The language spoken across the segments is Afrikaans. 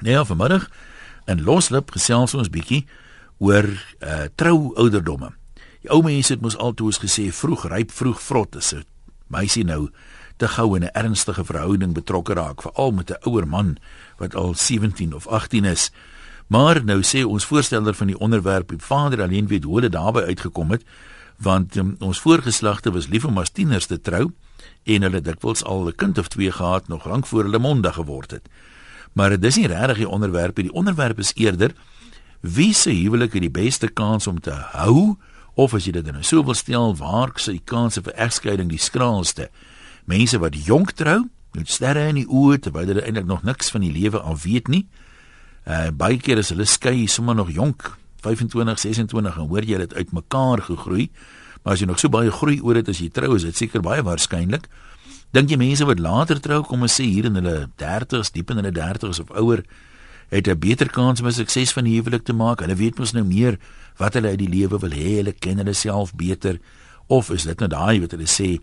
Nee, ja, vanmiddag in Loslip gesels ons bietjie oor uh trou ouderdomme. Die ou mense het mos altoos gesê vroeg ryp vroeg vrot is 'n meisie nou te gou in 'n ernstige verhouding betrokke raak, veral met 'n ouer man wat al 17 of 18 is. Maar nou sê ons voorsteller van die onderwerp, die vader alleen weet hoe hulle daarbey uitgekom het, want um, ons voorgeslagte was lief om as tieners te trou en hulle dikwels al 'n kind of twee gehad nog lank voor hulle mondig geword het. Maar dit is nie regtig die onderwerp nie. Die onderwerp is eerder wie se huwelik het die beste kans om te hou of as jy dit nou so wil stel, waar is die kanse vir egskeiding die skraalste? Mense wat jonk trou, met sterre in die oë terwyl hulle eintlik nog niks van die lewe al weet nie. Uh baie keer is hulle skei sommer nog jonk, 25, 26 en hoor jy dit uitmekaar gegroei. Maar as jy nog so baie groei oor dit as jy trou, is dit seker baie waarskynlik. Dink jy mense wat later trou, kom ons sê hier in hulle 30s, diep in hulle 30s of ouer, het 'n beter kans om 'n sukses van die huwelik te maak? Hulle weet mos nou meer wat hulle uit die lewe wil hê, hulle ken hulle self beter of is dit nou daai wat hulle sê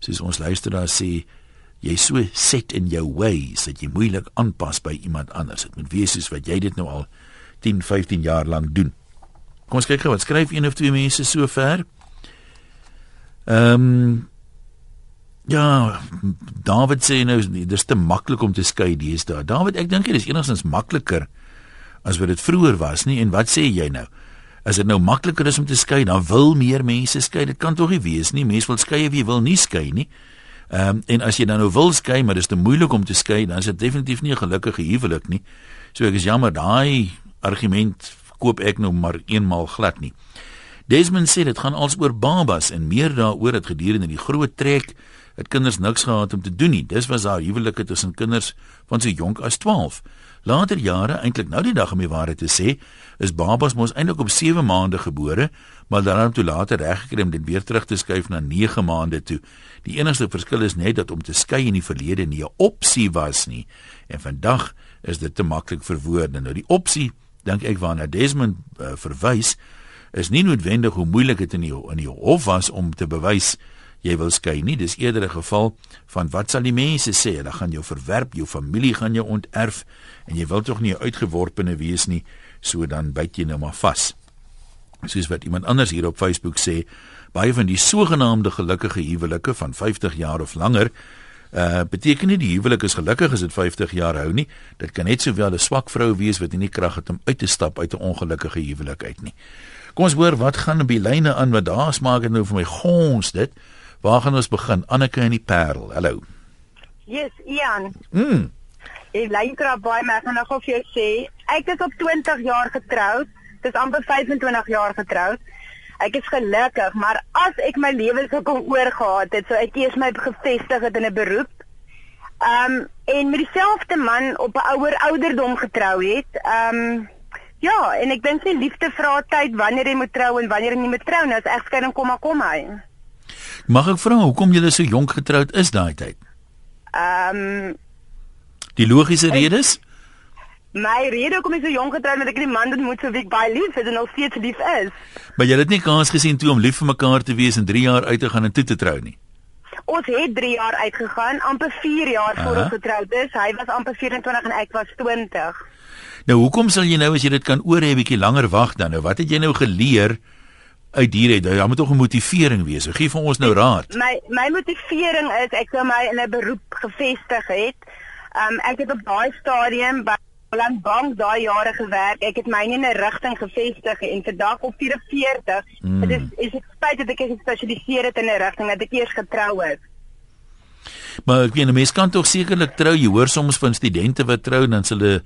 soos ons luisteraars sê jy so set in jou ways dat jy moeilik aanpas by iemand anders. Dit moet wees soos wat jy dit nou al 10, 15 jaar lank doen. Kom ons kyk gou wat skryf een of twee mense so ver. Ehm um, Ja, David sê nou dis te maklik om te skei deesdae. David, ek dink dit is enigstens makliker as wat dit vroeër was, nie? En wat sê jy nou? As dit nou makliker is om te skei, dan wil meer mense skei. Dit kan tog nie wees nie. Mense wil skei wie wil nie skei nie. Ehm um, en as jy dan nou wil skei, maar dit is te moeilik om te skei, dan is dit definitief nie 'n gelukkige huwelik nie. So ek is jammer, daai argument koop ek nou maar eenmal glad nie. Desmond sê dit gaan als oor babas en meer daaroor dat gedurende die groot trek het kinders niks gehad om te doen nie. Dis was haar huwelike tussen kinders van so jonk as 12. Later jare, eintlik nou die dag om die waarheid te sê, is babas mos eintlik op 7 maande gebore, maar dan het toe later reggekry om dit weer terug te skuif na 9 maande toe. Die enigste verskil is net dat om te skei in die verlede nie 'n opsie was nie en vandag is dit te maklik verwoord. Nou die opsie, dink ek waarna Desmond uh, verwys, is nie noodwendig hoe moeilik dit in die in die hof was om te bewys jy wil skei nie. Dis eerder 'n geval van wat sal die mense sê? Hulle gaan jou verwerp, jou familie gaan jou onterf en jy wil tog nie uitgeworpene wees nie, so dan byt jy nou maar vas. Soos wat iemand anders hier op Facebook sê, baie van die sogenaamde gelukkige huwelike van 50 jaar of langer Uh beteken nie die huwelik is gelukkig as dit 50 jaar hou nie. Dit kan net sowel 'n swak vrou wees wat nie krag het om uit te stap uit 'n ongelukkige huwelik uit nie. Kom ons hoor wat gaan op die lyne aan wat daar smaak dit nou vir my gons dit. Waar gaan ons begin? Anneke en die Parel. Hallo. Yes, Ian. Mm. Ek lyn krap baie maar gaan nog of jy sê, ek is op 20 jaar getroud. Dis amper 25 jaar getroud. Ek is gelukkig, maar as ek my lewe sou kon oorgehad het, sou ek eers my gevestig het in 'n beroep. Um en met dieselfde man op 'n ouer ouderdom getrou het. Um ja, en ek dink nie liefde vra tyd wanneer jy moet trou en wanneer jy nie moet trou nie. As egskeiding kom maar kom hy. Mag ek vra hoekom julle so jonk getroud is daai tyd? Ehm um, Die logiese redes? My rede hoekom ek so jonk getroud het, ek die man ontmoet so wie ek baie lief het en nog steeds lief is. Maar jy het nie kans gesien toe om lief vir mekaar te wees en 3 jaar uit te gaan en toe te trou nie. Ons het 3 jaar uitgegaan, amper 4 jaar voor ons getroud is. Hy was amper 24 en ek was 20. Nou hoekom sal jy nou as jy dit kan oor hê 'n bietjie langer wag dan? Nou wat het jy nou geleer? Uit hier het. Daar moet tog 'n motivering wees. So, gee vir ons nou raad. My my motivering is ek wou my in 'n beroep gevestig het. Um ek het op daai stadium by Landbank daai jare gewerk. Ek het my in 'n rigting gevestig en vandag op 44. Hmm. Dit is is ek spyt dat ek gespesialiseer het in 'n rigting dat ek eers getrou het. Maar ek weet 'n mens kan tog sekerlik trou. Jy hoor soms van studente wat trou en dan s' hulle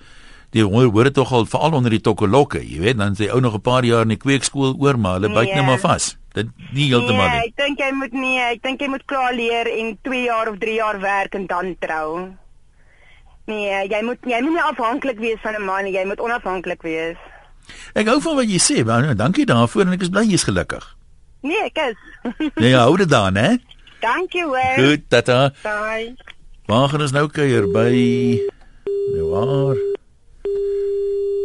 die hoor hoor dit tog al veral onder die tokkelokke, jy weet, dan sê ou nog 'n paar jaar in die kweekskool oor, maar hulle byt nee. net maar vas. Dit nie heeltemal nee, nie. Ek dink jy moet nie, ek dink jy moet klaar leer en 2 jaar of 3 jaar werk en dan trou. Nee, jy moet jy moet nie afhanklik wees van 'n man jy moet onafhanklik wees. Ek hou van wat jy sê, maar nou, dankie daarvoor en ek is bly jy's gelukkig. Nee, ek is. nee, ja, hou dit dan, hè? Dankie hoor. Goed, tata. Bye. Waar gaan ons nou kuier by Nou waar?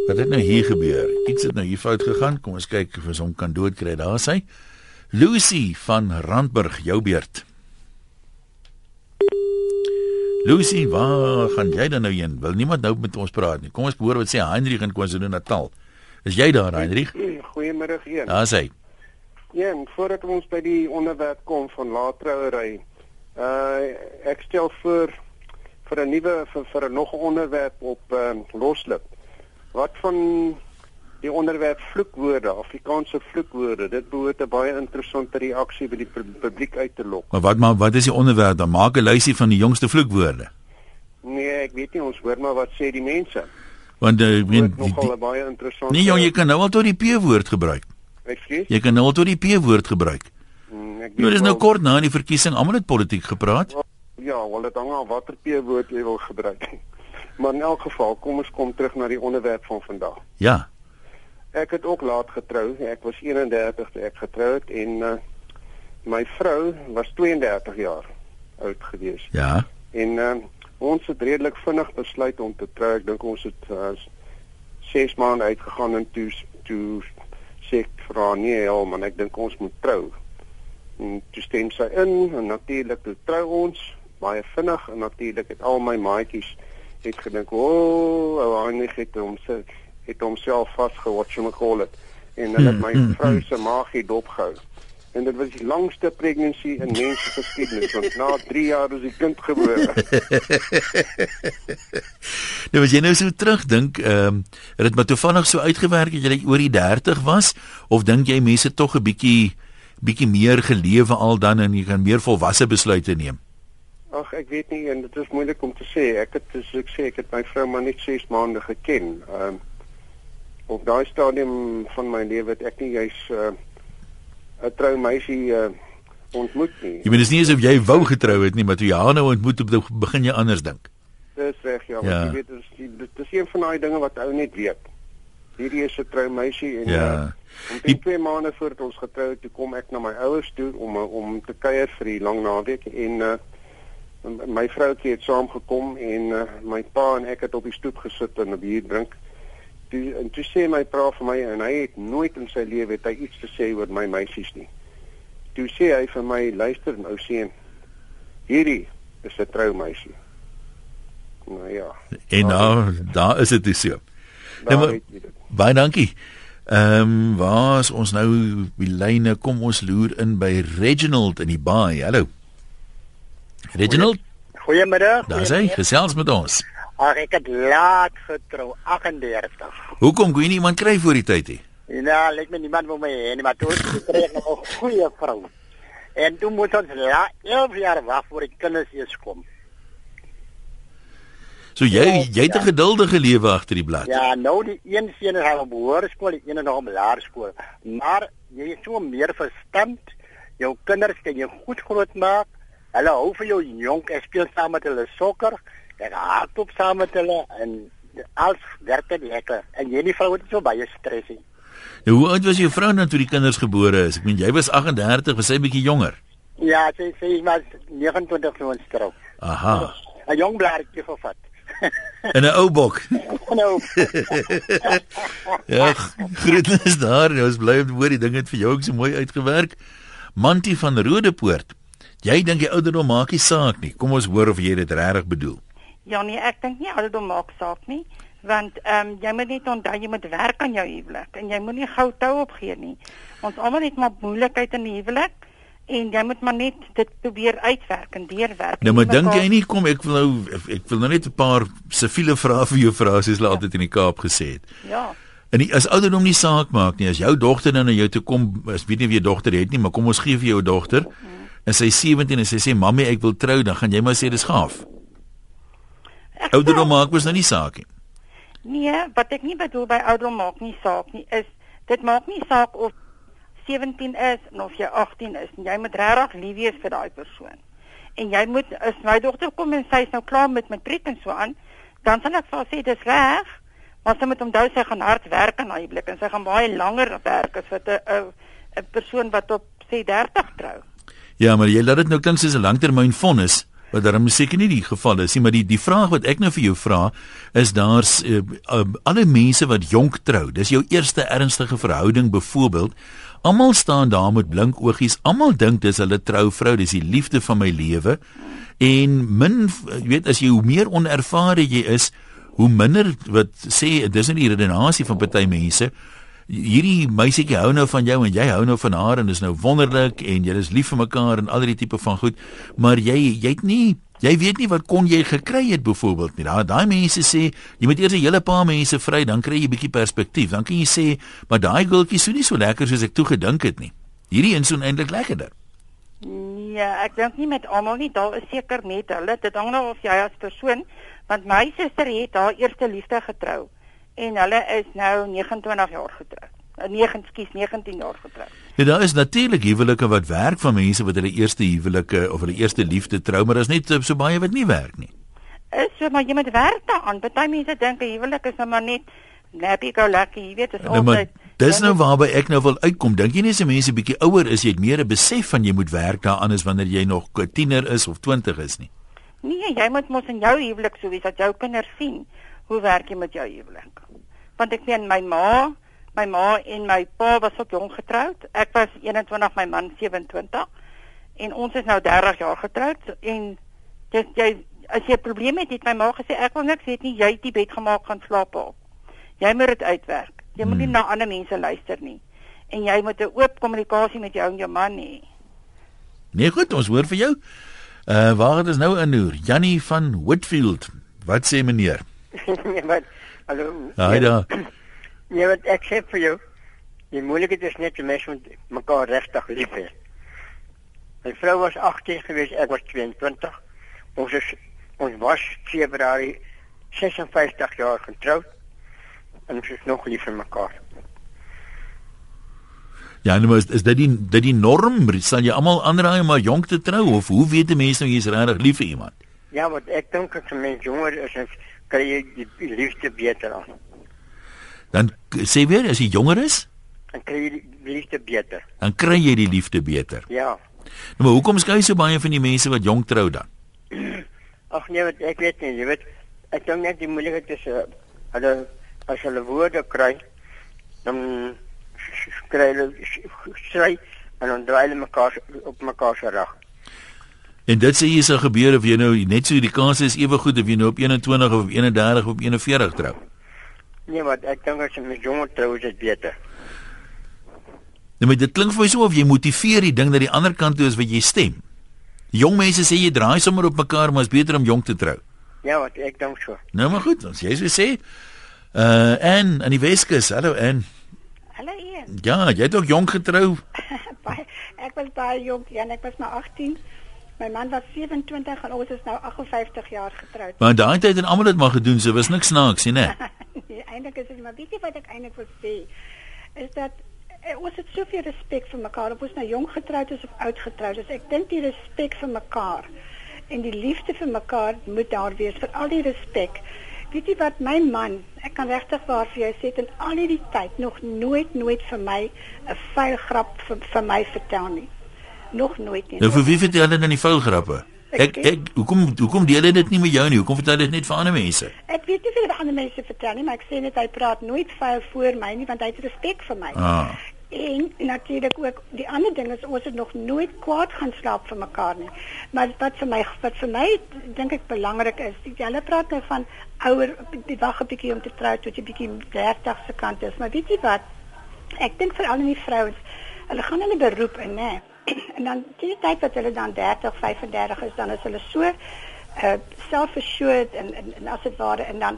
Wat het nou hier gebeur? Iets het nou hier fout gegaan. Kom ons kyk of ons hom kan doodkry. Daar is hy. Lucy van Randburg, jou beurt. Lucy, waar gaan jy dan nou heen? Wil niemand nou met ons praat nie. Kom ons hoor wat sê Heinrich in KwaZulu-Natal. Is jy daar, Heinrich? Goeiemôre een. Daar sê. Ja, voordat ons by die onderwerp kom van laatrouery, uh ek stel voor vir 'n nuwe vir, vir 'n nog 'n onderwerp op uh, loslip. Wat van die onderwerp vloekwoorde, Afrikaanse vloekwoorde. Dit behoort 'n baie interessante reaksie by die publiek uit te lok. Maar wat maar wat is die onderwerp dan? Maak 'n lysie van die jongste vloekwoorde. Nee, ek weet nie, ons hoor maar wat sê die mense. Want uh, ek meen nogal baie interessant. Nee, jong, jy kan nou al tot die P-woord gebruik. Ekskuus. Jy kan nou al tot die P-woord gebruik. Hmm, ek weet. Nou dis nou kort na die verkiesing, almal het politiek gepraat. Ja, wel dit hang af watter P-woord jy wil gebruik. Maar in elk geval, kom ons kom terug na die onderwerp van vandag. Ja. Ek het ook laat getrou. Ek was 31 toe ek getrou het en uh, my vrou was 32 jaar oud gewees. Ja. En uh, ons het redelik vinnig besluit om te trou. Ek dink ons het 6 uh, maande uitgegaan en toe toe sê ek vir haar nee, ja, man, ek dink ons moet trou. En toe stem sy in en natuurlik toe trou ons baie vinnig en natuurlik het al my maatjies het gedink, "O, oh, ou Heinrich het hom sê het homself so me call it. En hulle het my hmm, hmm, vrou hmm. se maagie dopgehou. En dit was die langste pregnancy in mensgeskiedenis want na 3 jaar is die kind gebore. nou as jy nou so terugdink, ehm um, het dit maar toevallig so uitgewerk dat jy oor die 30 was of dink jy mense tog 'n bietjie bietjie meer gelewe al dan en jy kan meer volwasse besluite neem? Ag ek weet nie en dit is moeilik om te sê. Ek het soos ek sê, ek het my vrou maar net 6 maande geken. Ehm um, op daai stadium van my lewe het ek nie juis uh, 'n trou meisie uh, ontmoet nie. Jy bedoel dis nie asof jy wou getrou het nie, maar toe jy haar nou ontmoet begin jy anders dink. Dis reg, ja, ja. jy weet dis dis is een van daai dinge wat ou net weet. Hierdie is 'n trou meisie en ja. Uh, om die twee maande voordat ons getrou het, toe kom ek na my ouers toe om om te kuier vir die lang naweek en uh, my vroutjie het saamgekom en uh, my pa en ek het op die stoep gesit en 'n bier drink toe en toe sê my pa vir my en hy het nooit in sy lewe het hy iets te sê oor my meisies nie. Toe sê hy vir my luister ou seun hierdie is 'n troumeisie. Nou ja. En nou daar is dit dus so. Nou, baie dankie. Ehm um, waar is ons nou die lyne kom ons loer in by Reginald in die baai. Hallo. Reginald. Goeiemiddag. Daar sê gesels met ons. Ag ek het laat getrou, 38. Hoekom kon jy niemand kry voor die tyd nie? Ja, lyk my niemand wou my hê nie, maar toe kry ek nog 'n goeie vrou. En toe moet ons la 11 jaar wag voor die kinders eers kom. So jy ja, jy het 'n ja. geduldige lewe agter die blad. Ja, nou die een seun is op hoërskool, die een is nog op laerskool. Maar jy is so meer verstand. Jou kinders kan jy goed grootmaak. Hulle hou vir jou jonk, ek speel saam met hulle sokker. Ek hardop saam met hulle en als werk dit lekker. En jy nie vrou het so baie stres nie. Nou, hoe oud was jou vrou nou toe die kinders gebore is? Ek meen jy was 38, was sy bietjie jonger? Ja, sy sê sy was 29 toe ons trou. Aha. 'n Jong blaartjie gevat. En 'n ou bok. Nou. ja, groetnis daar. Ons bly op hoor die ding het vir jou ook so mooi uitgewerk. Mantie van Rodepoort. Jy dink die ouderdom maak nie saak nie. Kom ons hoor of jy dit regtig bedoel. Ja nee, ek dink nie ouderdom maak saak nie, want ehm um, jy moet net onthou jy moet werk aan jou huwelik en jy moenie gou tou opgee nie. Ons almal het maar moeilikheid in die huwelik en jy moet maar net dit probeer uitwerk en deurwerk. Nou maar dink jy nie kom ek wil nou ek wil nou net 'n paar siviele vrae vir jou vra soos hulle ja. altyd in die Kaap gesê het. Ja. En as ouderdom nie saak maak nie, as jou dogter nou na jou toe kom, as weet nie wie jou dogter het nie, maar kom ons gee vir jou dogter. Hmm. En sy 17 en sy sê mammy ek wil trou, dan gaan jy maar sê dis gaaf. Ouderdom maak mos nou nie saak nie. Nee, wat ek nie bedoel by ouderdom maak nie saak nie, is dit maak nie saak of 17 is of jy 18 is, jy moet regtig lief wees vir daai persoon. En jy moet as my dogter kom en sy is nou klaar met matriek en so aan, dan sal ek vir haar sê dis reg, maar sy moet onthou sy gaan hard werk aan haar blik en sy gaan baie langer werk as wat 'n 'n persoon wat op sê 30 trou. Ja, maar jy laat dit nou klink soos 'n langtermyn vonnis wat daarom seker nie die geval is nie, maar die die vraag wat ek nou vir jou vra is daar's uh, uh, alle mense wat jonk trou. Dis jou eerste ernstige verhouding byvoorbeeld Almal staan daar met blink oogies. Almal dink dis hulle trouvrou, dis die liefde van my lewe. En min jy weet as jy hoe meer onervare jy is, hoe minder wat sê dis nie die redenasie van party mense. Hierdie meisietjie hou nou van jou en jy hou nou van haar en dis nou wonderlik en julle is lief vir mekaar en al die tipe van goed, maar jy jy het nie Jy weet nie wat kon jy gekry het byvoorbeeld nie. Daai daai mense sê jy moet eers 'n hele paar mense vry, dan kry jy 'n bietjie perspektief. Dan kan jy sê, maar daai gultjie sou nie so lekker soos ek toe gedink het nie. Hierdie een sou eintlik lekkerder. Nee, ek dink nie met almal nie. Daar is seker net hulle. Dit hang nou of jy as persoon, want my suster het haar eerste liefde getrou en hulle is nou 29 jaar getroud. 9 skies 19 jaar getroud. Ja, daar is natuurlik huwelike wat werk van mense wat hulle eerste huwelike of hulle eerste liefde trou, maar daar's net so baie wat nie werk nie. Is so maar jy moet werk daaraan. Party mense dink 'n huwelik is nou maar net happy go lucky, jy weet, dit is Nou, altyd Dis nou waarby ek nou wil uitkom. Dink jy nie as mense bietjie ouer is, jy het meer 'n besef van jy moet werk daaraan as wanneer jy nog 'n tiener is of 20 is nie. Nee, jy moet mos in jou huwelik sou wees dat jou kinders sien hoe werk jy met jou huwelik. Want ek meen my ma, my ma en my pa was ook jong getroud. Ek was 21, my man 27 en ons is nou 30 jaar getroud en dis jy as jy 'n probleem het, het my ma gesê ek wil niks weet nie, jy het die bed gemaak gaan slaap op. Jy moet dit uitwerk. Jy moet nie Hmm. na ander mense luister nie. En jy moet 'n oop kommunikasie met jou en jou man hê. Nee, goed, ons hoor vir jou. Uh waar het ons nou innoer? Jannie van Whitfield. Wat sê meneer? nee, maar hallo. Haai daar. Nee, wat ek sê vir jou, die moeilikheid is net die mense moet mekaar regtig lief hê. My vrou was 18 gewees, ek was 22. Ons is ons was Februarie 56 jaar getroud. En ons is nog lief vir mekaar. Ja, nou is, is dit die dit die norm? Sal jy almal aanraai om maar jonk te trou of hoe weet 'n mens nou jy's regtig lief vir iemand? Ja, want ek dink as 'n mens jonger is, dan kry jy die, die liefde beter aan. Dan sê weer as jy jonger is, Dan kry jy die liefde beter. dan kry jy die liefde beter. Ja. Nou, maar hoekom skei so baie van die mense wat jonk trou dan? Ag nee, wat ek weet nie, jy weet, ek dink net die moeilikheid is uh, hulle as hulle woorde kry, dan kry hulle skry en dan draai hulle mekaar op mekaar se rug. En dit sê jy sou gebeur of jy nou net so die kans is ewe goed of jy nou op 21 of 31 of op 41 trou. Nee, wat ek dink as jy met jonger trou is dit beter. Nou maar dit klink vir my so of jy motiveer die ding dat die ander kant toe is wat jy stem. Jong mense sê jy draai sommer op mekaar, maar is beter om jonk te trou. Ja, wat ek dink so. Nou maar goed, as jy sê. Uh en aan die Weskus, hallo en Hallo Ian. ja, jy het ook jonk getrou. Ek was baie jonk, ja, en ek was maar 18. My man was 27 en ons is nou 58 jaar getroud. Maar daai tyd het almal dit maar gedoen, so was niks snaaks nie, né? nee, eintlik is dit maar jy wat ek eintlik wil sê is dat eh, ons het soveel respek vir mekaar of ons nou jong getroud is of oud getroud is. Ek dink die respek vir mekaar en die liefde vir mekaar moet daar wees vir al die respek. Weet jy wat my man, ek kan regtig waar vir jou sê het in al hierdie tyd nog nooit nooit vir my 'n vuil grap vir, vir my vertel nie. Nog nooit nie. Nou vir wie vertel hulle dan die vuil grappe? Ek ek hoekom hoekom deel hy dit nie met jou nie? Hoekom vertel hy dit net vir ander mense? Ek weet nie vir ander mense vertel nie, maar ek sê net hy praat nooit vuil voor my nie want hy het respek vir my. Ah. En natuurlik ook die ander ding is ons het nog nooit kwaad gaan slaap vir mekaar nie. Maar wat vir my wat vir my dink ek belangrik is, die- hulle praat nou van ouer die wag 'n bietjie om te trou tot jy bietjie 30 se kant is, maar weet jy wat? Ek dink veral in die vrouens, hulle gaan hulle beroep in, nê. En dan die tyd wat hulle dan 30, 35 is, dan is hulle so uh self-assured en, en, en as dit ware en dan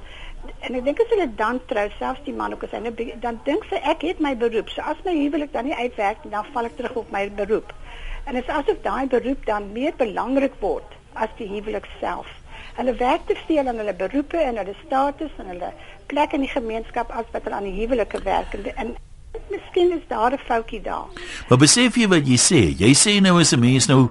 en ek dink as hulle dan trou, selfs die man ook as hy nou dan dink sy ek het my beroep. So as my huwelik dan nie uitwerk nie, dan val ek terug op my beroep. En dit is asof daai beroep dan meer belangrik word as die huwelik self. Hulle werk te veel aan hulle beroepe en hulle status en hulle plek in die gemeenskap as wat hulle aan die huwelike werk en, en miskien is daar 'n foutjie daar. Maar besef jy wat jy sê? Jy sê nou as 'n mens nou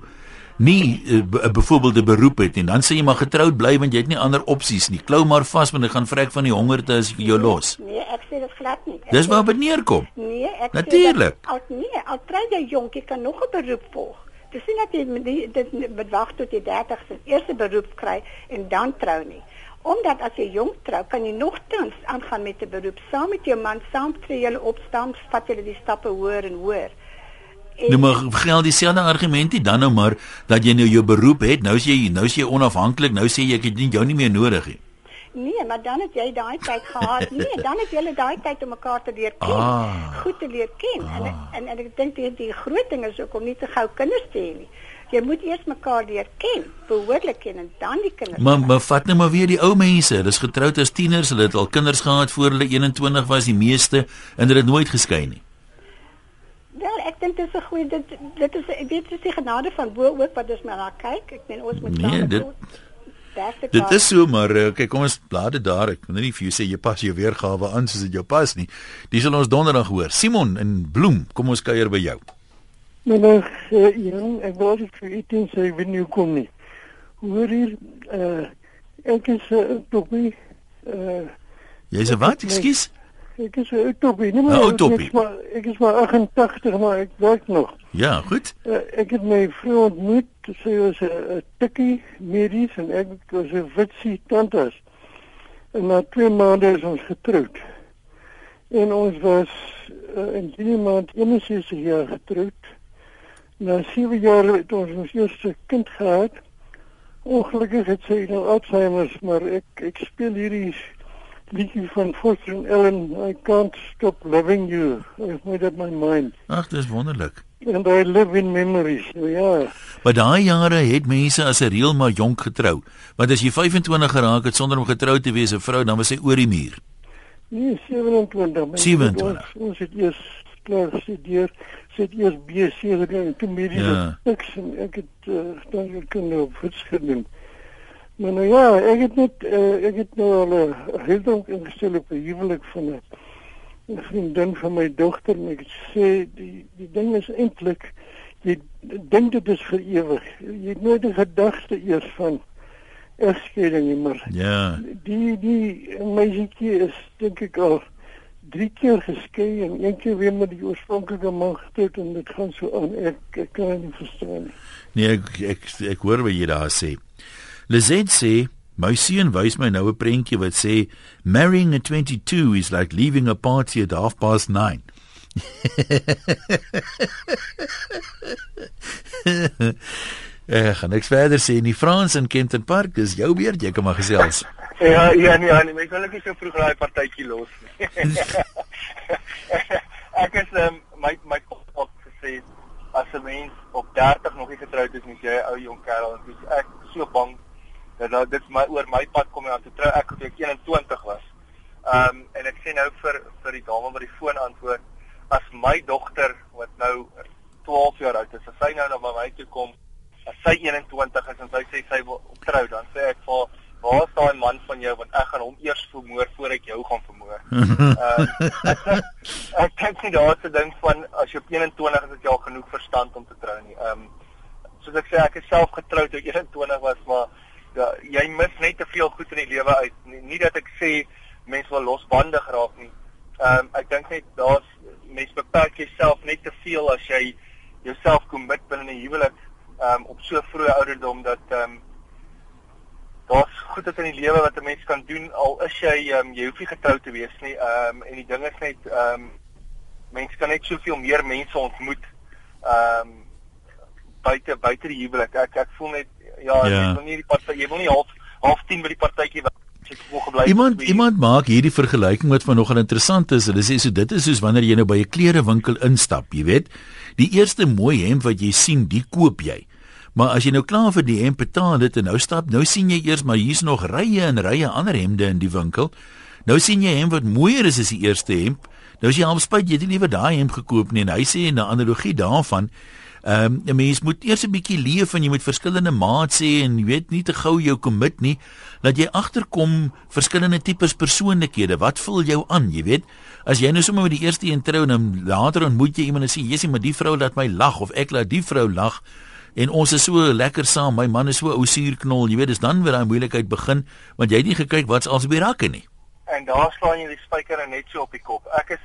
nie uh, b- byvoorbeeld 'n beroep het en dan sê jy maar getroud bly want jy het nie ander opsies nie. Klou maar vas want dit gaan vrek van die hongerte as jy jou los. Nee, ek sê dit glad nie. Ek Dis waar dit neerkom. Nee, ek Natuurlijk. Sê dat, al nee, al trou jy jonk, jy kan nog 'n beroep volg. Dis nie dat jy die- dit wag tot jy 30 se eerste beroep kry en dan trou nie. Omdat as jy jonk trou, kan jy nogtans aangaan met 'n beroep saam met jou man, saam tree julle op, saam vat julle die stappe hoër en hoër. Nou maar geld dieselfde argumentie dan nou maar dat jy nou jou beroep het, nou is jy nou is jy onafhanklik, nou sê jy ek het nie jou nie meer nodig nie. Nee, maar dan het jy daai tyd gehad. Nee, dan het julle daai tyd om mekaar te leer ken. Ah. Goed te leer ken. Ah. En, en en ek dink die, die groot ding is ook om nie te gou kinders te hê nie. Jy moet eers mekaar leer ken, behoorlik ken en dan die kinders. Maar maar vat nou maar weer die ou mense. Hulle is getroud as tieners, hulle het al kinders gehad voor hulle 21 was die meeste en hulle het nooit geskei nie. Wel, ek dink dit is 'n goeie dit dit is ek weet dit is die genade van bo ook wat ons maar na kyk. Ek meen ons moet Nee, dit- Dit is so maar uh, kyk kom ons blaad dit daar. Ek wil nie vir jou sê jy pas jou weergawe aan soos dit jou pas nie. Dis sal ons donderdag hoor. Simon in Bloem, kom ons kuier by jou. Middag, uh, Jan, ek wou net vir u teen sê nie hoe kom nie. Hoor hier, uh, ek is 'n uh, toppie. Uh, Jy's 'n wat? Ekskuus. ek is 'n uh, toppie. Nee, Een ou toppie. Ek is maar, ek is maar 88, maar ek werk nog. Ja, goed. Uh, ek het my vrou ontmoet, sy was 'n uh, tikkie medies en ek was 'n witsie tantes. En na 2 maande is ons getroud. En ons was uh, in die maand 61 jaar getroud. Na 7 jaar het ons ons eerste kind gehad. Ongelukkig het sy nou Alzheimer, maar ek ek speel hierdie liedjie van Foster and Ellen, I can't stop loving you. I've made up my mind. Ag, dis wonderlik. And I live in memories. Nou Ja. Maar daai jare het mense as 'n reël maar jonk getrou. Want as jy 25 geraak het sonder om getroud te wees 'n vrou, dan was jy oor die muur. Nee, 27. maar 27. Ons, ons het eers klaar gestudeer, sy het eers BSc en toe mediese Ja. niks en ek het uh, dan ek kan op wits gedoen. Maar nou ja, ek het net uh, ek het nou al 'n redelik ingestel op 'n huwelik van 'n vriendin van my dogter en ek sê die die ding is eintlik jy dink dit is vir ewig. Jy het nooit 'n gedagte eers van egskeiding nie, maar Ja. die die meisietjie is dink ek al drie keer geskei en een keer weer met die oorspronklike man getroud en dit gaan so aan ek ek kan dit nie verstaan nie. Nee, ek ek, ek hoor wat jy daar sê. Lizet sê My seun wys my nou 'n prentjie wat sê marrying at 22 is like leaving a party at half past 9. Eh, gaan niks verder sê nie. Frans in Kenton Park, dis jou beurt, jy kan maar gesels. Ja, ja, nee, ja, nee, mens wil net so vroeg daai partytjie los ek is um, my my kop op gesê as 'n mens op 30 nog nie getroud is, moet jy 'n ou jong kerel en dis ek so bang dat nou dit my oor my pad kom en dan te trou ek toe ek 21 was. Ehm um, en ek sê nou vir vir die dame wat die foon antwoord, as my dogter wat nou 12 jaar oud is, as sy nou na my toe kom, as sy 21 is en sy sê sy wil trou, dan sê ek vir haar, waar is daai man van jou want ek gaan hom eers vermoor voor ek jou gaan vermoor. Ehm ek dink nie daar's 'n ding van as jy op 21 is het jy al genoeg verstand om te trou nie. Ehm soos ek sê ek is self getroud toe ek 21 was, maar ja, jy mis net te veel goed in die lewe uit. Nie, nie dat ek sê mense wil losbandig raak nie. Ehm ek dink net daar's mense beperk jouself net te veel as jy jouself commit binne 'n huwelik ehm um, op so vroeë ouderdom dat ehm um, daar's goed in die lewe wat 'n mens kan doen al is jy ehm um, jy hoef nie getroud te wees nie. Ehm um, en die ding is net ehm um, mense kan net soveel meer mense ontmoet ehm um, buite buite die huwelik. Ek ek voel net ja, Ja. ja. jy wil nie die party jy wil nie half half 10 by die partytjie gebly. Iemand iemand maak hierdie vergelyking wat van nogal interessant is. Hulle sê so dit is soos wanneer jy nou by 'n klerewinkel instap, jy weet. Die eerste mooi hemp wat jy sien, die koop jy. Maar as jy nou klaar vir die hemp betaal het en nou stap, nou sien jy eers maar hier's nog rye en rye ander hemde in die winkel. Nou sien jy hemp wat mooier is as die eerste hemp. Nou as jy al spyt jy het nie liewer daai hemp gekoop nie en hy sê 'n analogie daarvan Ehm um, mens moet eers 'n bietjie leef en jy moet verskillende maats hê en jy weet nie te gou jou commit nie dat jy agterkom verskillende tipes persoonlikhede. Wat vul jou aan, jy weet? As jy nou sommer met die eerste een trou en dan later ontmoet jy iemand en sê jissie, maar die vrou laat my lag of ek laat die vrou lag en ons is so lekker saam. My man is so ou suurknol, jy weet, dis dan weer daai moeilikheid begin want jy het nie gekyk wat's als by rakke nie. en daar slaan jy die spyker net so op die kop. Ek is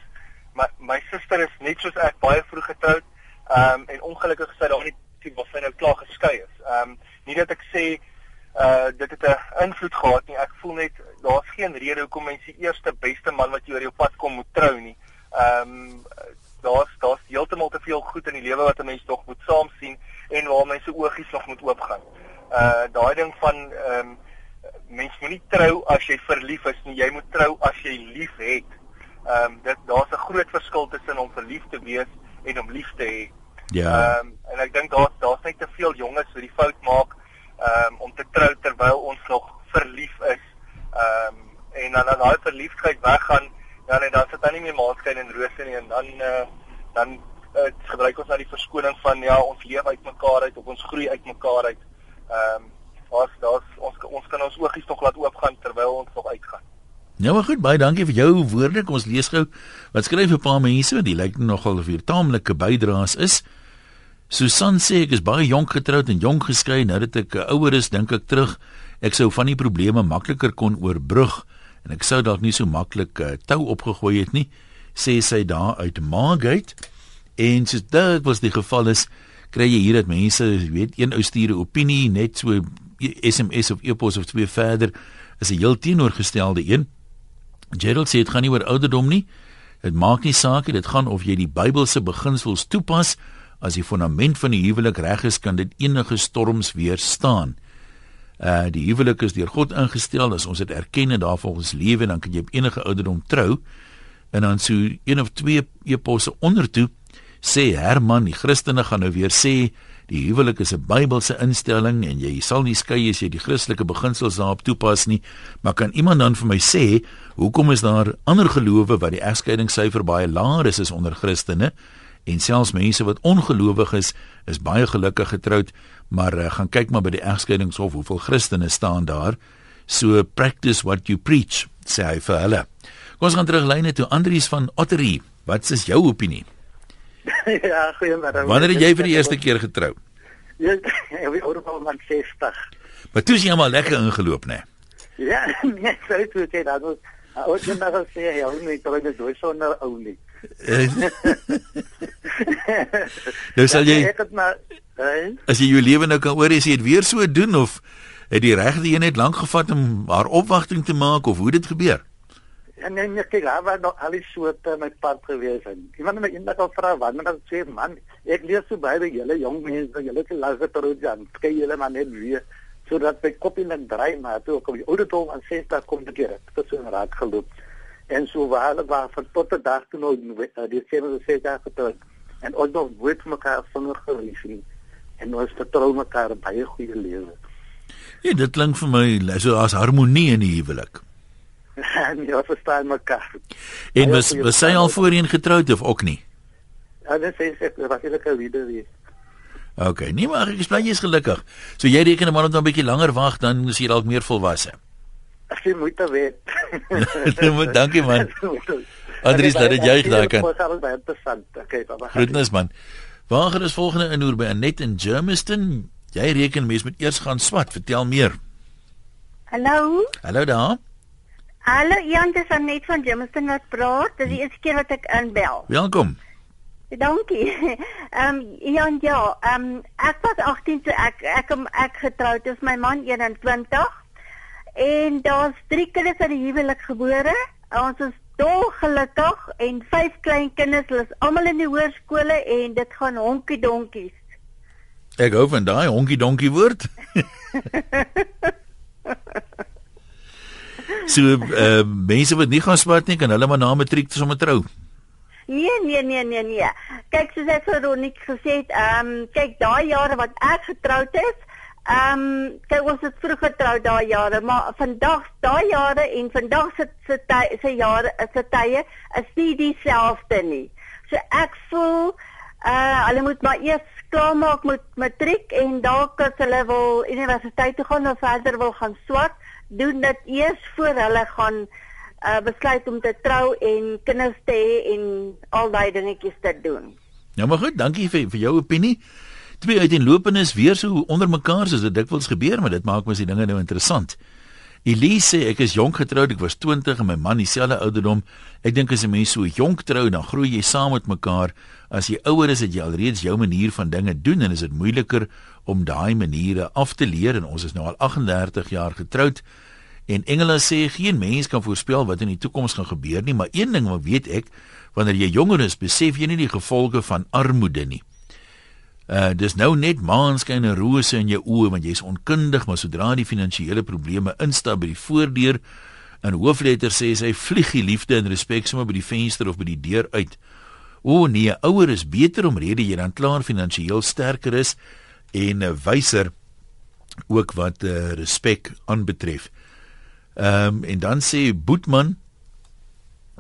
my my suster is net soos ek baie vroeg getroud. Ehm um, en ongelukkig is sy daar nie toe waar sy nou klaar geskei is. Ehm um, nie dat ek sê uh dit het 'n invloed gehad nie. Ek voel net daar's geen rede hoekom mense die eerste beste man wat jy oor jou pad kom moet trou nie. Ehm um, daar's daar's heeltemal te veel goed in die lewe wat 'n en waar mense oogies nog moet oopgaan. Uh daai ding van ehm um, mens moenie trou as jy verlief is nie, jy moet trou as jy lief het. Ehm um, dit daar's 'n groot verskil tussen om verlief te wees en om lief te hê. Ja. Ehm um, en ek dink daar daar's net te veel jonges wat die fout maak ehm um, om te trou terwyl ons nog verlief is. Ehm um, en dan as daai verliefdheid weggaan, dan en dan sit dan nie meer maatskyn en rose nie en dan uh, dan uh, gebruik ons nou die verskoning van ja, ons leef uit mekaar uit ons groei uit mekaar uit. Ehm um, daar's daar's ons ons kan ons oogies nog laat oopgaan terwyl ons nog uitgaan. Ja, maar goed, baie dankie vir jou woorde. Kom ons lees gou. Wat skryf 'n paar mense? Die lyk nogal of hier taamlike bydraes is. Susan sê ek is baie jonk getroud en jonk geskei. Nou dat ek ouer is, dink ek terug, ek sou van die probleme makliker kon oorbrug en ek sou dalk nie so maklik uh, tou opgegooi het nie, sê sy daar uit Margate. En soos dit was die geval is, kry jy hier dat mense, weet, een ou stuur 'n opinie net so SMS of e-pos of twee verder is 'n heel teenoorgestelde een. Gerald sê dit gaan nie oor ouderdom nie. Dit maak nie saak nie, dit gaan of jy die Bybelse beginsels toepas. As die fondament van die huwelik reg is, kan dit enige storms weerstaan. Uh die huwelik is deur God ingestel, as ons dit erken en daarvolgens lewe, dan kan jy op enige ouderdom trou. En dan so een of twee eposse ondertoe sê Herman, die Christene gaan nou weer sê Die huwelik is 'n Bybelse instelling en jy sal nie skei as jy die Christelike beginsels daarop toepas nie. Maar kan iemand dan vir my sê hoekom is daar ander gelowe wat die egskeidingssyfer baie laer is as onder Christene? En selfs mense wat ongelowig is, is baie gelukkig getroud, maar uh, gaan kyk maar by die egskeidingshof hoeveel Christene staan daar. So practice what you preach, sê hy vir hulle. Kom ons gaan terug lyne toe Andrius van Ottery. Wat is jou opinie? ja, goeiemôre. Wanneer het jy vir die eerste keer getrou? Ja, ek oor van 60. Maar toe jy maar lekker ingeloop, né? Nee? Ja, nee, sou dit sê dat ons ons net nou sê ja, ons nie toe net dood so nou ou nie. nou sal jy Ja, Ek het maar? As jy jou lewe nou kan oor hê, jy het weer so doen of het die regte een net lank gevat om haar opwagting te maak of hoe dit gebeur? Ja, nee, nee, kyk, daar was nog al die soorte my pad gewees en iemand het my eendag al vra wanneer dan sê man, ek lees so baie by julle jong mense, julle te luister tot dan, kyk julle maar net weer sodat my kop in 'n draai maar toe kom die ouderdom aan 60 kom. Dit het so raak geloop. En so waar hulle was van tot die dag toe nou die sene se jaar getrou en ons nog weet mekaar vinger nie. En ons vertrou mekaar baie goeie lewe. Ja, dit klink vir my so as harmonie in die huwelik. en ja, verstaan mekaar. En was was sy al voorheen getroud of ook nie? Ja, dit sê ek was eintlik 'n wieder weer. OK, nee maar ek is bly jy is gelukkig. So jy reken maar net 'n bietjie langer wag dan is jy dalk meer volwasse. Ek sien moet weet. Nee, dankie man. Andries, dat dit jy daar kan. Dit was baie interessant. Okay, baba. Groetnis man. Waar gaan ons volgende inhoor by Annette in Germiston? Jy reken mens moet eers gaan swat. Vertel meer. Hallo. Hallo daar. Hallo, Jan, dis Annette van Germiston wat praat. Dis die eerste keer wat ek inbel. Welkom. Dankie. Ehm um, Jan, ja, ehm um, ek was 18 toe ek ek ek, ek getroud is. My man 21. En daar's drie kinders uit die huwelik gebore. Ons is dolgelukkig en vyf kleinkinders. Hulle is almal in die hoërskole en dit gaan honkie donkies. Ek hou van daai honkie donkie woord. so uh, mense wat nie gaan swat nie kan hulle maar na matriek sommer trou. Nee, nee, nee, nee, nee. Kyk, soos ek vir Roniek gesê het, ehm um, kyk daai jare wat ek getroud is, ehm um, kyk ons het vroeg getroud daai jare, maar vandag daai jare en vandag se se se jare se tye is nie dieselfde nie. So ek voel uh hulle moet maar eers klaarmaak met matriek en dalk as hulle wil universiteit toe gaan of verder wil gaan swat, doen dit eers voor hulle gaan uh besluit om te trou en kinders te hê en al daai dingetjies te doen. Ja, maar goed, dankie vir vir jou opinie. Twee uiteenlopendes weer so onder mekaar soos dit dikwels gebeur, maar dit maak mos die dinge nou interessant. Elise ek is jonk getroud, ek was 20 en my man dieselfde ouderdom. Ek dink as 'n mens so jonk trou, dan groei jy saam met mekaar. As jy ouer is, het jy alreeds jou manier van dinge doen en is dit moeiliker om daai maniere af te leer en ons is nou al 38 jaar getroud. En Engela sê geen mens kan voorspel wat in die toekoms gaan gebeur nie, maar een ding wat weet ek, wanneer jy jonger is, besef jy nie die gevolge van armoede nie. Uh dis nou net maanskyn en rose in jou oë want jy's onkundig, maar sodra die finansiële probleme instap by die voordeur, In hoofletter sê sy vlieg die liefde en respek sommer by die venster of by die deur uit. O nee, ouer is beter omrede jy dan klaar finansiëel sterker is en wyser ook wat uh, respek aanbetref. Ehm um, en dan sê Boetman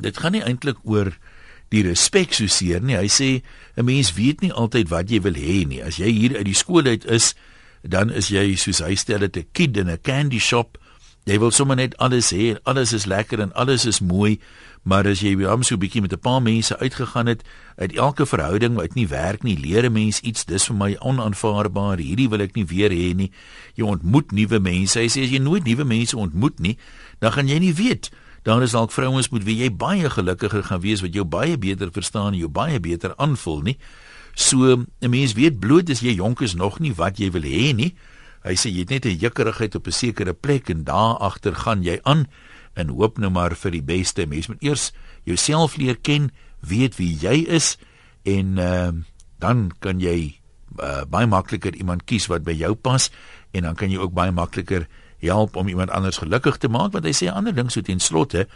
dit gaan nie eintlik oor die respek so seer nie. Hy sê 'n mens weet nie altyd wat jy wil hê nie. As jy hier uit die skool uit is, dan is jy soos hy stel dit 'n kid in 'n candy shop. Jy wil sommer net alles hê en alles is lekker en alles is mooi, maar as jy hom so 'n bietjie met 'n paar mense uitgegaan het, uit elke verhouding wat nie werk nie, leer 'n mens iets, dis vir my onaanvaarbaar. Hierdie wil ek nie weer hê nie. Jy ontmoet nuwe mense. Hy sê as jy nooit nuwe mense ontmoet nie, dan gaan jy nie weet dan is dalk vrouens moet wie jy baie gelukkiger gaan wees wat jou baie beter verstaan en jou baie beter aanvoel nie. So 'n mens weet bloot as jy jonk is nog nie wat jy wil hê nie. Hy sê jy het net 'n jukkerigheid op 'n sekere plek en daar agter gaan jy aan en hoop nou maar vir die beste. Mens moet eers jouself leer ken, weet wie jy is en uh, dan kan jy uh, baie makliker iemand kies wat by jou pas en dan kan jy ook baie makliker help om iemand anders gelukkig te maak want hy sê ander ding so ten slotte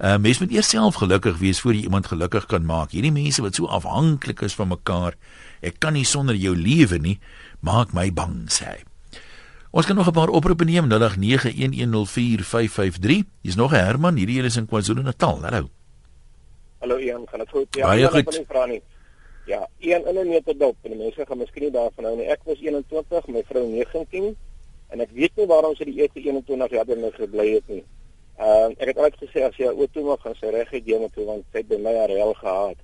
uh, mens moet eers self gelukkig wees voor jy iemand gelukkig kan maak. Hierdie mense wat so afhanklik is van mekaar, ek kan nie sonder jou lewe nie, maak my bang sê hy. Ons kan nog 'n paar oproepe neem 0891104553. Hier's nog 'n Herman, hierdie is in KwaZulu-Natal. Hallo. Hallo Ian, gaan dit goed? Ja, Baie goed. Ja, een in 'n meter dop en die mense gaan miskien nie daarvan hou nie. Ek was 21, my vrou 19 en ek weet nie waarom sy die eerste 21 jaar binne gebly het nie. Ehm uh, ek het altyd gesê as jy 'n auto mag gaan sy reg gee met toe want sy het by my haar hel gehad.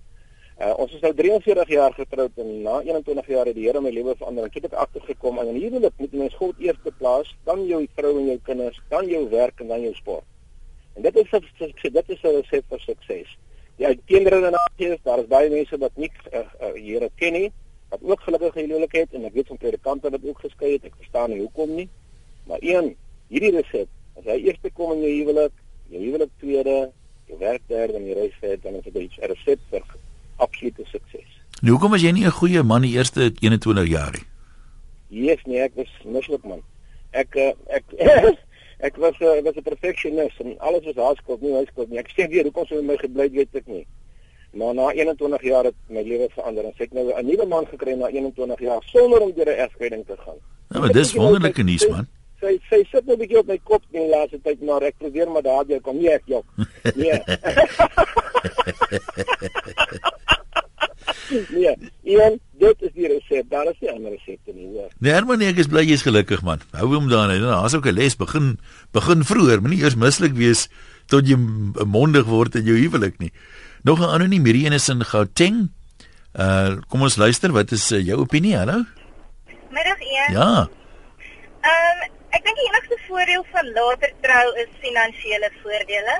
Uh, ons is nou 43 jaar getroud en na 21 jaar het die Here my lewe verander. Ek het dit agtergekom en in hierdie lewe moet mens God eerste plaas, dan jou vrou en jou kinders, dan jou werk en dan jou sport. En dit is dit is 'n resept vir sukses. Ja, teenoor en afgees, daar is baie mense wat nie uh, Here ken nie, wat ook gelukkig in huwelik het en ek weet van predikante wat ook geskei het. Ek verstaan nie hoekom nie. Maar een, hierdie resept, as jy eerste kom in jou huwelik, jou huwelik tweede, jou werk derde en jy reis verder, dan is dit 'n resept vir absolute sukses. Nou hoekom as jy nie 'n goeie man die eerste 21 jaar nie? Yes, nee, ek was mislik man. Ek uh, ek ek was uh, was 'n perfectionist en alles was haaskop nie haaskop nie. Ek sê weer hoekom sou my gebly weet ek nie. Maar na 21 jaar het my lewe verander en ek nou 'n nuwe man gekry na 21 jaar sonder om deur 'n egskeiding te gaan. Nou, maar dis wonderlike nuus man. Sy sy sit net 'n bietjie op my kop in die laaste tyd maar ek probeer maar daardie kom nie ek jok. Nee. nee, Ian, dit is die resep. Daar is nie ander resepte nie, hoor. Nee, Herman, ek is bly jy's gelukkig, man. Hou hom daar net. Daar's ook 'n les begin begin vroeër. Moenie eers mislik wees tot jy mondig word in jou huwelik nie. Nog 'n anoniem hierdie een is in Gauteng. Uh kom ons luister, wat is uh, jou opinie? Hallo. Middag, Ian. Ja. Ehm um, ek dink die enigste voordeel van later trou is finansiële voordele.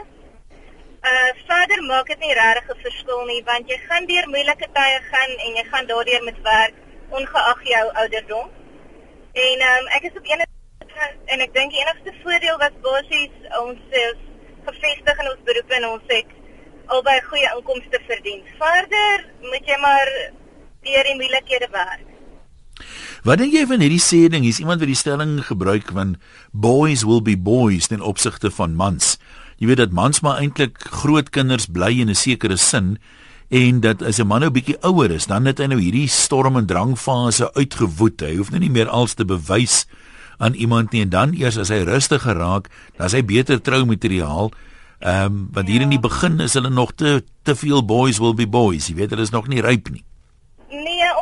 Uh verder maak dit nie regtig 'n verskil nie want jy gaan deur moeilike tye gaan en jy gaan daardeur met werk ongeag jou ouderdom. En um, ek is op een en ek dink die enigste voordeel was basies ons is gevestig in ons beroep en ons het albei goeie inkomste verdien. Verder moet jy maar deur die moeilikhede werk. Wat dink jy van hierdie sê ding? Hier's iemand wat die stelling gebruik van boys will be boys ten opsigte van mans jy weet dat mans maar eintlik groot kinders bly in 'n sekere sin en dat as 'n man nou bietjie ouer is, dan het hy nou hierdie storm en drang fase uitgewoed. Hy hoef nou nie meer als te bewys aan iemand nie en dan eers as hy rustig geraak, dan is hy beter troumateriaal. Ehm um, want hier in die begin is hulle nog te te veel boys will be boys. Jy weet hulle is nog nie ryp nie.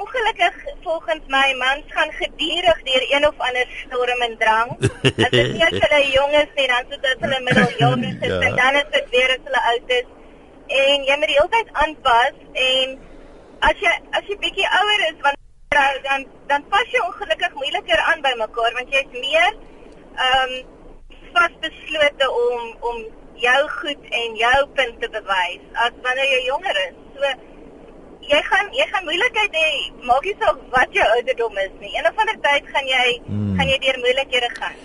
Ongelukkig volgens my mans gaan gedurig deur een of ander storm en drang. As dit nie as hulle jong is nie, dan sit hulle middeljare sit ja. en dan is dit weer as hulle oud is. En jy moet die hele tyd aanpas en as jy as jy bietjie ouer is want dan dan pas jy ongelukkig moeiliker aan by mekaar want jy's meer ehm um, vasbeslote om om jou goed en jou punt te bewys as wanneer jy jonger is. So jy gaan jy gaan moeilikheid hê, maak nie saak wat jou ouderdom is nie. Een of ander tyd gaan jy hmm. gaan jy deur moeilikhede gaan.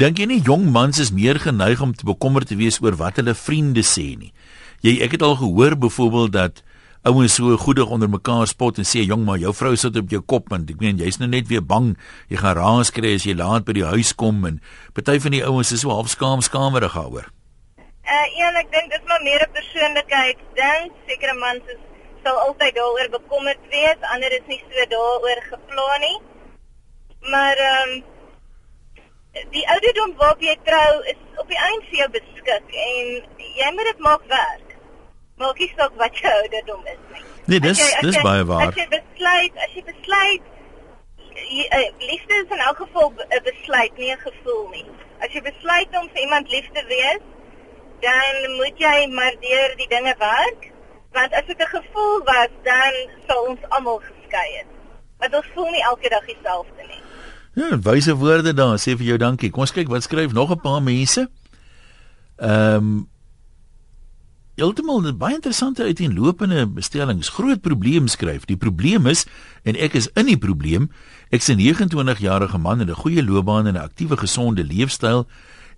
Dink jy nie jong mans is meer geneig om te bekommerd te wees oor wat hulle vriende sê nie? Jy ek het al gehoor byvoorbeeld dat ouens so goedig onder mekaar spot en sê jong maar jou vrou sit op jou kop want ek meen jy's nou net weer bang jy gaan raas kry as jy laat by die huis kom en party van die ouens is so half skaam skamerig daaroor. Uh een ek dink dis maar meer 'n persoonlikheidsding. Sekere mans is sal altyd daaroor bekommerd wees, ander is nie so daaroor gepla nie. Maar ehm um, die ouderdom waarop jy trou is op die einde vir jou beskik en jy moet dit maak werk. Maak nie saak wat jou ouderdom is nie. Nee, dis As jy- as dis jy- baie waar. As jy besluit, as jy besluit jy, uh, liefde is in elk geval 'n besluit, nie 'n gevoel nie. As jy besluit om vir iemand lief te wees, dan moet jy maar deur die dinge werk. Want as dit 'n gevoel was, dan sou ons almal geskei het. Want ons voel nie elke dag dieselfde nie. Ja, wyse woorde daar. Sê vir jou dankie. Kom ons kyk wat skryf nog 'n paar mense. Ehm um, Heeltemal 'n baie interessante uiteenlopende bestellings. Groot probleem skryf. Die probleem is en ek is in die probleem. Ek's 'n 29-jarige man met 'n goeie loopbaan en 'n aktiewe gesonde leefstyl.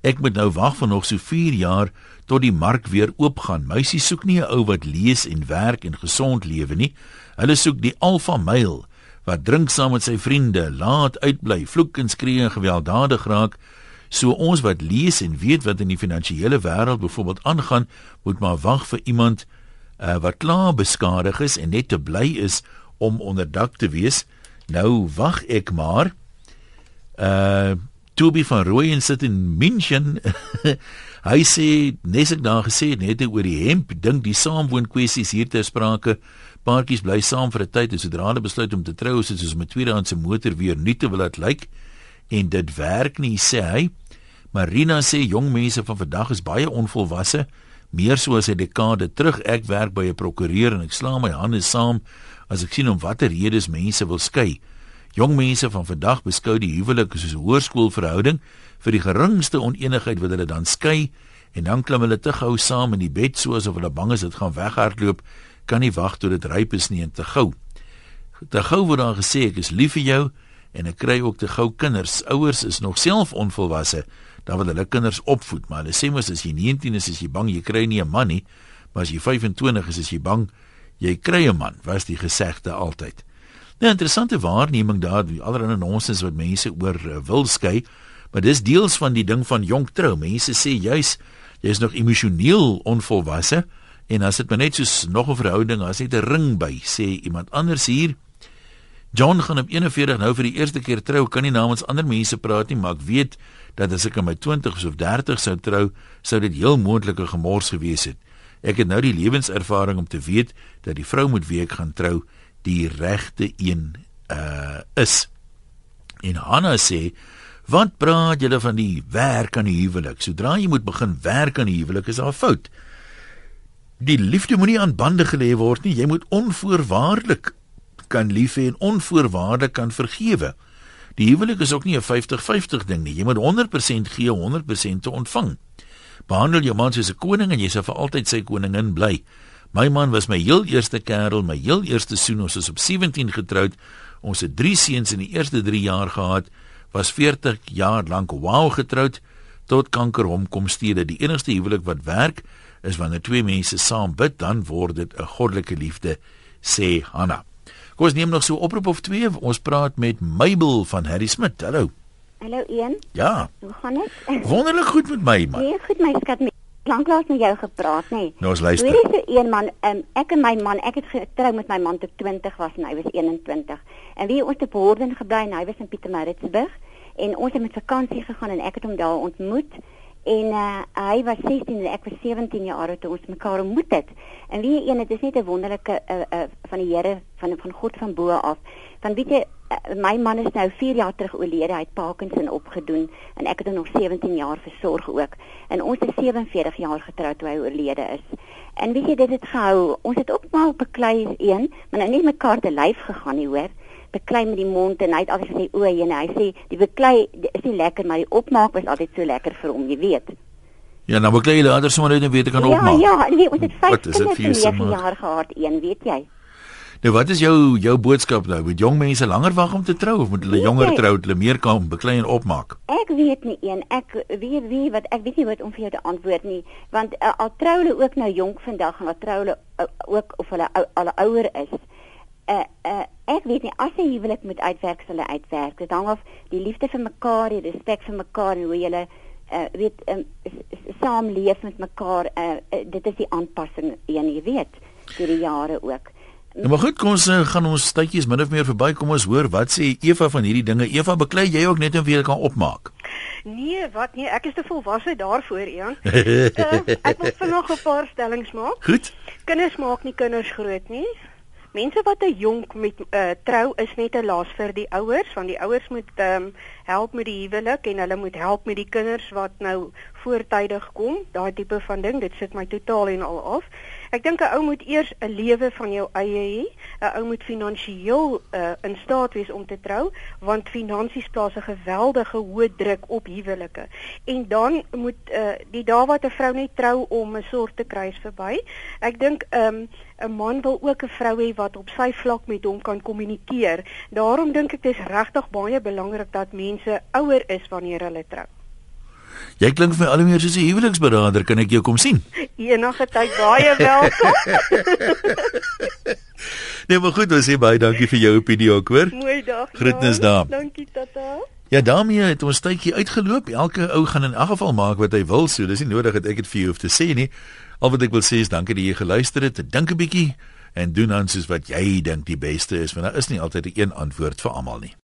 Ek moet nou wag vir nog so 4 jaar tot die mark weer oopgaan. Meisie soek nie 'n ou wat lees en werk en gesond lewe nie. Hulle soek die alfa male wat drink saam met sy vriende, laat uitbly, vloek en skree en gewelddadig raak. So ons wat lees en weet wat in die finansiële wêreld byvoorbeeld aangaan, moet maar wag vir iemand uh, wat klaar beskadig is en net te bly is om onderdak te wees. Nou wag ek maar. Uh Toby van Rooyen sit in München. Hy sê nes ek daar gesê het net oor die hemp, dink die saamwoon kwessies hier ter sprake. Paartjies bly saam vir 'n tyd en sodra hulle besluit om te trou, is dit soos om 'n tweedehandse motor weer nuut te wil laat lyk en dit werk nie, sê hy. Marina sê jong mense van vandag is baie onvolwasse, meer so as 'n dekade terug. Ek werk by 'n prokureur en ek slaan my hande saam as ek sien om watter redes mense wil skei. Jong mense van vandag beskou die huwelik soos 'n hoërskoolverhouding. Vir die geringste oneenigheid wil hulle dan skei en dan klim hulle te gou saam in die bed soos of hulle bang is dit gaan weghardloop. Kan nie wag tot dit ryp is nie en te gou. Te gou word daar gesê ek is lief vir jou en ek kry ook te gou kinders. Ouers is nog self onvolwasse. Dan wil hulle kinders opvoed, maar hulle sê mos as jy 19 is, is jy bang jy kry nie 'n man nie, maar as jy 25 is, is jy bang jy kry 'n man. Was die gesegde altyd. 'n Interessante waarneming daar, die allerlei nonsens wat mense oor uh, wil skei, maar dis deels van die ding van jonk trou. Mense sê juis jy is nog emosioneel onvolwasse en as dit maar net soos nog 'n verhouding, as net 'n ring by, sê iemand anders hier. John gaan op 41 nou vir die eerste keer trou, kan nie namens ander mense praat nie, maar ek weet dat as ek in my 20s of 30s sou trou, sou dit heel moontlike gemors gewees het. Ek het nou die lewenservaring om te weet dat die vrou met wie ek gaan trou die regte een uh is. En Hanna sê, "Wat praat julle van die werk aan die huwelik? Sodra jy moet begin werk aan die huwelik, is daar 'n fout. Die liefde moenie aan bande gelê word nie. Jy moet onvoorwaardelik kan lief hê en onvoorwaardelik kan vergewe. Die huwelik is ook nie 'n 50-50 ding nie. Jy moet 100% gee, 100% te ontvang. Behandel jou man soos 'n koning en jy sal vir altyd sy koningin bly. My man was my heel eerste kerel, my heel eerste soen. Ons is op 17 getroud. Ons het 3 seuns in die eerste 3 jaar gehad. Was 40 jaar lank wow getroud tot kanker hom kom steede. Die enigste huwelik wat werk is wanneer twee mense saam bid, dan word dit 'n goddelike liefde, sê Hanna. Kom ons neem nog so 'n oproep of twee. Ons praat met Mabel van Harry Smit. Hallo. Hallo Ian, Ja, hoe gaan dit? wonderlik goed met my man. Nee, goed my skat, met lanklaas met jou gepraat, nê. Nee. Nou ons luister. Hoor jy so een man, um, ek en my man, ek het getrou met my man toe ek 20 was en hy was 21. En wie ons te Borden gebly en hy was in Pietermaritzburg en ons het met vakansie gegaan en ek het hom daar ontmoet. En uh, hy was 16 en ek was 17 jaar oud toe ons mekaar ontmoet het. En wie een, dit is net 'n wonderlike uh, uh, van die Here van van God van bo af. Want weet jy, my man is nou 4 jaar terug oorlede, hy het Parkinson opgedoen en ek het hom nog 17 jaar versorg ook. En ons is 47 jaar getroud toe hy oorlede is. En weet jy, dit het gehou. Ons het ook maar beklei een, maar nou nie mekaar te lyf gegaan nie, hoor beklei met die mond en hy het altyd gesê o, en hy sê die beklei is nie lekker maar die opmaak was altyd so lekker vir hom, jy weet. Ja, nou beklei jy later sommer net en weet ek kan ja, opmaak. Ja, ja, nee, ons het vyf Wat is dit kinders vir jou in se 9 maat? jaar gehad, een, weet jy. Nou wat is jou jou boodskap nou? Moet jong mense langer wag om te trou of moet hulle Weet jonger jy- trou, hulle meer kan beklei en opmaak? Ek weet nie een, ek weet wie wat ek weet nie wat om vir jou te antwoord nie, want uh, al trou hulle ook nou jonk vandag en al trou hulle uh, ook of hulle ou- al ouer is. Uh, uh, ek weet nie as 'n huwelik moet uitwerk sal hy uitwerk. Dit hang af die liefde vir mekaar, die respek vir mekaar en hoe julle uh, weet um, saamleef met mekaar. Uh, uh, dit is die aanpassing een, jy weet, deur die jare ook. Nou maar goed, kom ons uh, gaan ons tydjies min of meer verby. Kom ons hoor wat sê Eva van hierdie dinge. Eva, beklei jy ook net om weer kan opmaak? Nee, wat nee, ek is te volwasse daarvoor, Ian. uh, ek wil vanaand 'n paar stellings maak. Goed. Kinders maak nie kinders groot nie. Mense wat 'n jonk met uh, trou is net 'n las vir die ouers, want die ouers moet um, help met die huwelik en hulle moet help met die kinders wat nou voortydig kom. Daai tipe van ding, dit sit my totaal en al af. Ek dink 'n ou moet eers 'n lewe van jou eie hê. 'n Ou moet finansiëel uh, in staat wees om te trou, want finansies plaas 'n geweldige hoë druk op huwelike. En dan moet uh, die dae wat 'n vrou net trou om 'n soort te kry verby. Ek dink 'n um, man wil ook 'n vrou hê wat op sy vlak met hom kan kommunikeer. Daarom dink ek dit is regtig baie belangrik dat mense ouer is wanneer hulle trou. Jy klink vir my al hoe meer soos 'n huweliksberader, kan ek jou kom sien? Enige tyd baie welkom. nee, maar goed, ons sê baie dankie vir jou opinie ook, hoor. Mooi dag. Groetnis daar. Dankie tata. Ja, daarmee het ons tydjie uitgeloop. Elke ou gaan in elk geval maak wat hy wil, so dis nie nodig dat ek dit vir jou hoef te sê nie. Al wat ek wil sê is dankie dat jy geluister het. Dink 'n bietjie en doen dan soos wat jy dink die beste is, want daar is nie altyd 'n een antwoord vir almal nie.